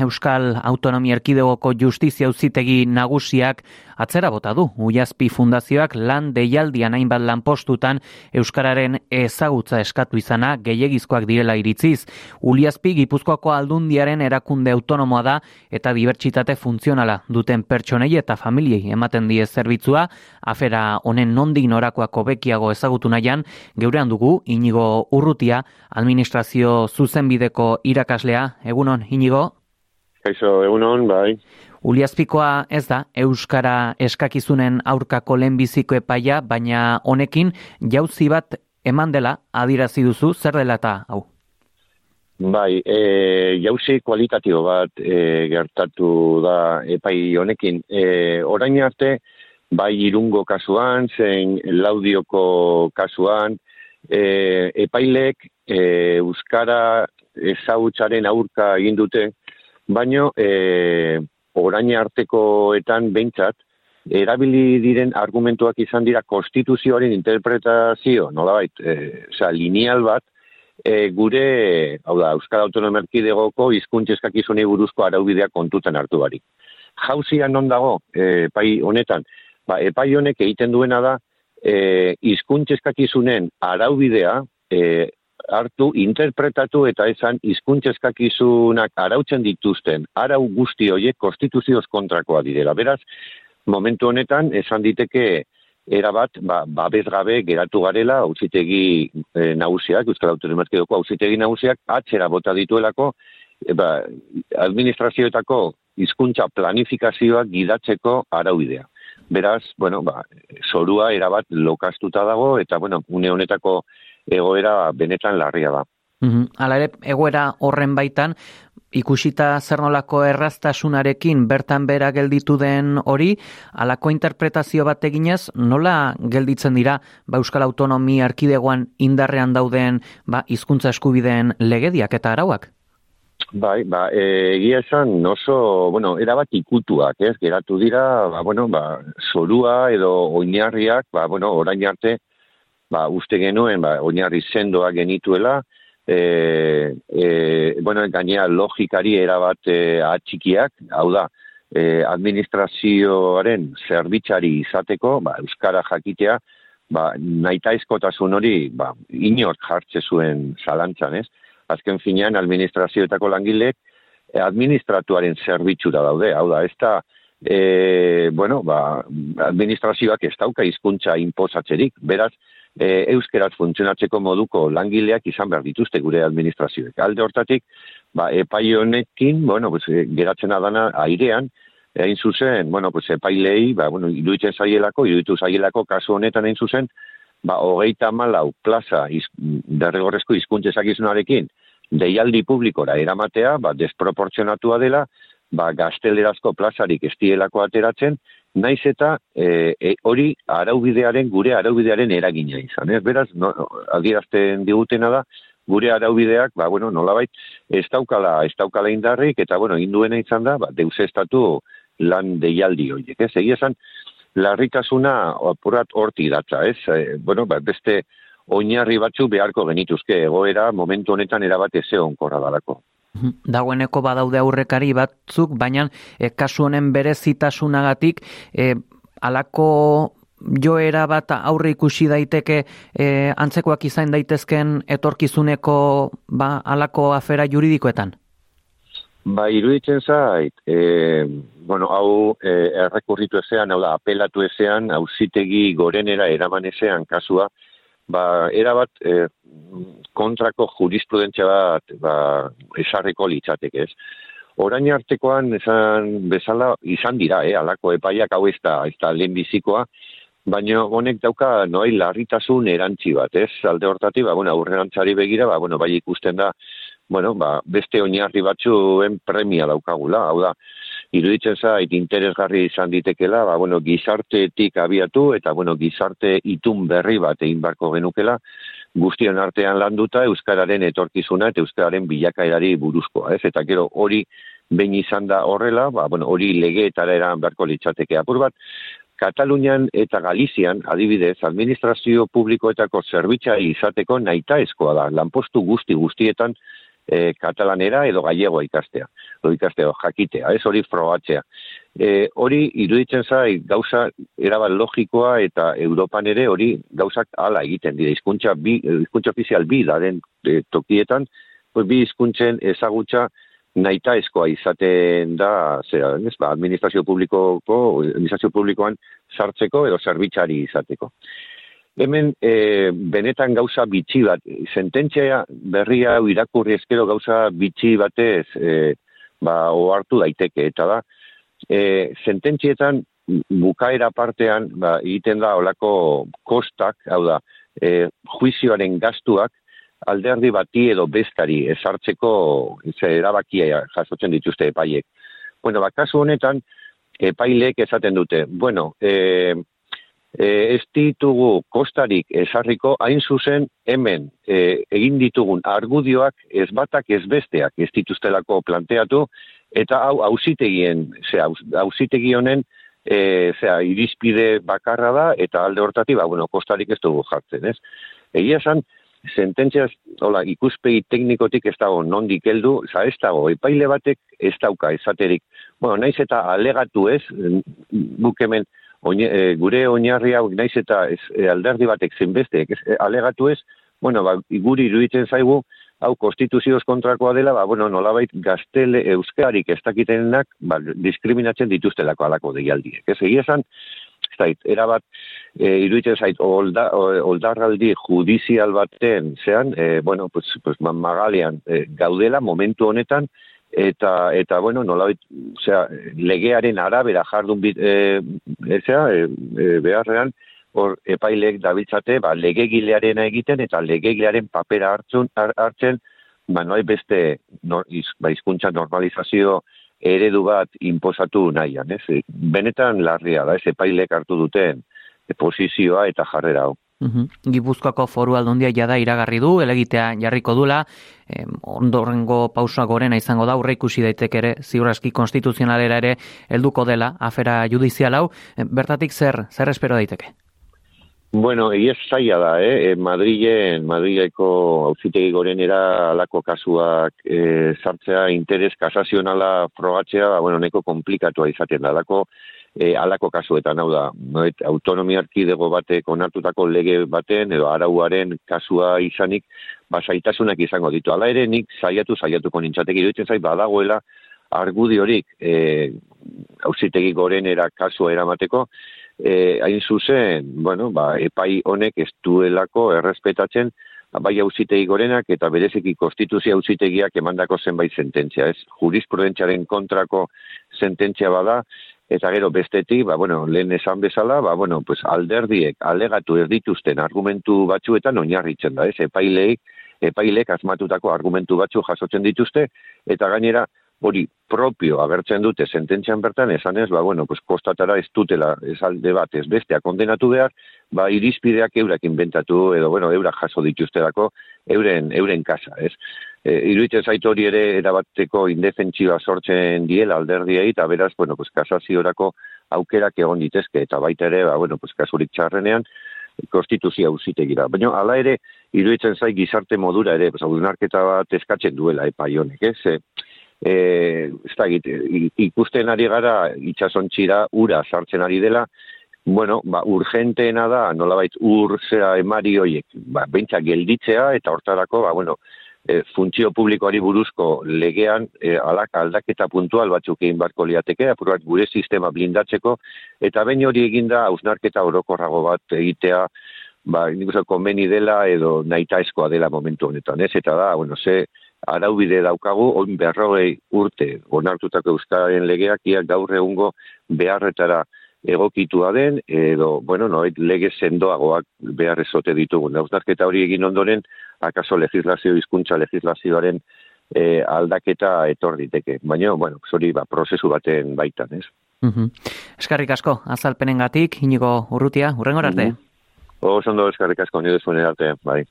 Euskal Autonomia Erkidegoko Justizia Uzitegi nagusiak atzera bota du. Uiazpi Fundazioak lan deialdian hainbat lanpostutan Euskararen ezagutza eskatu izana gehiagizkoak direla iritziz. Uliazpi Gipuzkoako aldundiaren erakunde autonomoa da eta dibertsitate funtzionala duten pertsonei eta familiei ematen die zerbitzua, afera honen nondik norakoako bekiago ezagutu nahian, geurean dugu, inigo urrutia, administrazio zuzenbideko irakaslea, egunon, inigo? Kaixo, egunon, bai. Uliazpikoa ez da, Euskara eskakizunen aurkako lehenbiziko epaia, baina honekin jauzi bat eman dela adirazi duzu, zer dela eta hau? Bai, e, jauzi kualitatibo bat e, gertatu da epai honekin. E, orain arte, bai irungo kasuan, zen laudioko kasuan, e, epailek e, Euskara ezagutzaren aurka egin dute, baino e, orain artekoetan behintzat, erabili diren argumentuak izan dira konstituzioaren interpretazio, nolabait, e, oza, lineal bat, e, gure, hau da, Euskal Autonomia Erkidegoko hizkuntzeskak buruzko araubidea kontutan hartu barik. Jauzian non dago, e, pai honetan, ba, epai honek egiten duena da, e, izkuntzeskak araubidea, e, hartu, interpretatu eta esan hizkuntzeskakizunak arautzen dituzten, arau guzti horiek konstituzioz kontrakoa direla. Beraz, momentu honetan, esan diteke, erabat, ba, babez gabe geratu garela, hauzitegi e, nagusiak, Euskal Autonomarkedoko hauzitegi nagusiak, atxera bota dituelako, e, ba, administrazioetako hizkuntza planifikazioak gidatzeko araubidea. Beraz, bueno, ba, sorua erabat lokastuta dago, eta, bueno, une honetako egoera benetan larria da. Mm Hala ere, egoera horren baitan, ikusita zer nolako erraztasunarekin bertan bera gelditu den hori, alako interpretazio bat eginez, nola gelditzen dira ba, Euskal Autonomi Arkidegoan indarrean dauden ba, izkuntza eskubideen legediak eta arauak? Bai, ba, e, egia esan oso, bueno, erabat ikutuak, ez, geratu dira, ba, bueno, ba, zorua edo oinarriak, ba, bueno, orain arte, ba, uste genuen, ba, oinarri sendoa genituela, e, e, bueno, gainea logikari erabat e, atxikiak, hau da, e, administrazioaren zerbitzari izateko, ba, Euskara jakitea, ba, naita eskotasun hori, ba, inort jartze zuen zalantzan, ez? Azken finean, administrazioetako langilek, e, administratuaren zerbitzura daude, hau da, ez da, e, bueno, ba, administrazioak ez dauka hizkuntza inpozatzerik, beraz, e, euskeraz funtzionatzeko moduko langileak izan behar dituzte gure administrazioek. Alde hortatik, ba, epai honekin, bueno, pues, e, geratzen adana airean, egin zuzen, bueno, pues, epailei, ba, bueno, iruditzen zaielako, iruditu zaielako kasu honetan egin zuzen, ba, hogeita malau plaza iz, derregorrezko izkuntzezak izunarekin, deialdi publikora eramatea, ba, desproportzionatua dela, ba, gaztelerazko plazarik estielako ateratzen, naiz eta e, e, hori araubidearen gure araubidearen eragina izan. Ez beraz, no, adierazten digutena da, gure araubideak, ba, bueno, nolabait, ez daukala, ez daukala indarrik, eta, bueno, induena izan da, ba, deus estatu lan deialdi horiek. Ez, egia esan, larritasuna apurat horti datza, ez? E, bueno, ba, beste oinarri batzu beharko genituzke egoera momentu honetan erabate ze onkorra dalako. Dagoeneko badaude aurrekari batzuk, baina e, kasu honen berezitasunagatik e, alako joera bat aurre ikusi daiteke e, antzekoak izan daitezken etorkizuneko ba, alako afera juridikoetan? Ba, iruditzen zait, e, bueno, hau e, errekurritu ezean, hau da, apelatu ezean, hauzitegi gorenera eraman ezean kasua, ba, erabat e, kontrako jurisprudentzia bat ba, esarriko litzatek ez. Orain artekoan esan bezala izan dira, eh, alako epaiak hau ez da, ez da lehen bizikoa, baina honek dauka noai larritasun erantzi bat, ez? Alde hortatik, ba, bueno, aurrerantzari begira, ba, bueno, bai ikusten da, bueno, ba, beste oinarri batzuen premia daukagula, hau da, iruditzen zait interesgarri izan ditekela, ba, bueno, gizartetik abiatu, eta, bueno, gizarte itun berri bat egin barko genukela, guztion artean landuta euskararen etorkizuna eta euskararen bilakaerari buruzkoa, ez? Eta gero hori behin izan da horrela, ba, bueno, hori legeetara eran beharko litzateke apur bat, Katalunian eta Galizian, adibidez, administrazio publikoetako zerbitzari izateko naita eskoa da. Lanpostu guzti guztietan e, katalanera edo gallegoa ikastea, edo ikastea, jakitea, ez hori frogatzea. E, hori iruditzen zai gauza erabat logikoa eta Europan ere hori gauzak hala egiten dira. Hizkuntza bi hizkuntza ofizial bi da den e, tokietan, pues bi hizkuntzen ezagutza naita eskoa izaten da, zera, ez, ba, administrazio publikoko, administrazio publikoan sartzeko edo zerbitzari izateko hemen e, benetan gauza bitxi bat, sententzia berria irakurri ezkero gauza bitxi batez e, ba, ohartu daiteke, eta da, e, sententzietan bukaera partean ba, egiten da olako kostak, hau da, e, juizioaren gastuak, alderdi bati edo bestari esartzeko erabakia jasotzen dituzte epaiek. Bueno, bakazu honetan, epailek esaten dute, bueno, e, e, ez ditugu kostarik esarriko hain zuzen hemen e, egin ditugun argudioak ez batak ez besteak ez dituztelako planteatu eta hau ausitegien ze ausitegi honen e, zera, irizpide bakarra da eta alde hortatik ba bueno kostarik ez dugu jartzen ez egia esan sententziaz, hola, ikuspegi teknikotik ez dago nondik heldu, za ez dago, epaile batek ez dauka esaterik. Bueno, naiz eta alegatu ez, buk hemen, oine, e, gure oinarri hau naiz eta ez, e, alderdi batek zenbeste e, alegatu ez, bueno, ba, guri iruditzen zaigu, hau konstituzioz kontrakoa dela, ba, bueno, nolabait gaztele euskarik ez dakitenak ba, diskriminatzen dituztelako alako deialdiek. Ez egia esan, zait, erabat, e, iruditzen zait, olda, oldarraldi judizial baten, zean, e, bueno, pues, pues, magalean e, gaudela momentu honetan, eta eta bueno nolabait osea legearen arabera jardun bit eh ezea e, e, beharrean hor epailek dabiltzate ba legegilearena egiten eta legegilearen papera hartzen hartzen ba noi beste no, iz, ba, izkuntza normalizazio eredu bat inposatu nahian ez? Benetan larria da ez? Epailek hartu duten posizioa eta jarrera hau Uhum. Gipuzkoako foru aldundia jada iragarri du, elegitea jarriko dula, eh, ondorrengo pausa gorena izango da, urre ikusi daiteke ere, ziurraski konstituzionalera ere helduko dela, afera judizial hau, bertatik zer, zer espero daiteke? Bueno, egiez zaila da, eh? E, Madrilen, Madrileko hauzitegi gorenera alako kasuak e, sartzea, interes kasazionala frogatzea, ba, bueno, neko komplikatua izaten da, alako e, alako kasuetan hau da, autonomia arkidego batek onartutako lege baten edo arauaren kasua izanik, ba, zaitasunak izango ditu. Hala ere, nik saiatu saiatuko nintzateki dutzen zait, badagoela argudiorik e, hausitegi gorenera kasua eramateko, e, hain zuzen, bueno, ba, epai honek ez duelako errespetatzen, bai hausitegi gorenak eta bereziki konstituzia hausitegiak emandako zenbait sententzia, ez? Jurisprudentziaren kontrako sententzia bada, eta gero bestetik, ba, bueno, lehen esan bezala, ba, bueno, pues alderdiek alegatu ez dituzten argumentu batzuetan oinarritzen da, ez, epaileik, epailek asmatutako argumentu batzu jasotzen dituzte, eta gainera, hori propio agertzen dute sententzian bertan, esan ez, ba, bueno, pues kostatara ez dutela, ez bat, ez bestea kondenatu behar, ba, irizpideak eurak inventatu, edo, bueno, eurak jaso dituzterako, euren, euren kasa, ez e, iruditzen zaitu hori ere erabateko indefentsiba sortzen diela alderdiei, eta beraz, bueno, pues, kasaziorako aukerak egon ditezke, eta baita ere, ba, bueno, pues, kasurik txarrenean, konstituzia uzitegira. Baina, ala ere, iruditzen zai gizarte modura ere, pues, hausnarketa bat eskatzen duela epa jonek, ez? E, ez da, ikusten ari gara, itxasontxira, ura sartzen ari dela, bueno, ba, urgenteena da, nolabait, ur zera emari hoiek, ba, bentsa gelditzea, eta hortarako, ba, bueno, e, funtzio publikoari buruzko legean e, alak aldaketa puntual batzuk egin barko liateke, apurat gure sistema blindatzeko, eta bain hori eginda hausnarketa orokorrago bat egitea, ba, nik konbeni dela edo naita eskoa dela momentu honetan, ez? Eta da, bueno, ze araubide daukagu, on berrogei urte onartutako euskaren legeak, ia gaur egungo beharretara egokitua den, edo, bueno, noet lege sendoagoak behar ezote ditugun. Hausnarketa hori egin ondoren, akaso legislazio hizkuntza legislazioaren e, aldaketa etor diteke. Baina, bueno, hori ba, prozesu baten baitan, ez? Mm Eskarrik asko, azalpenengatik, inigo urrutia, urrengor arte? Mm -hmm. Oso ondo eskarrik asko, nire zuen arte, bai.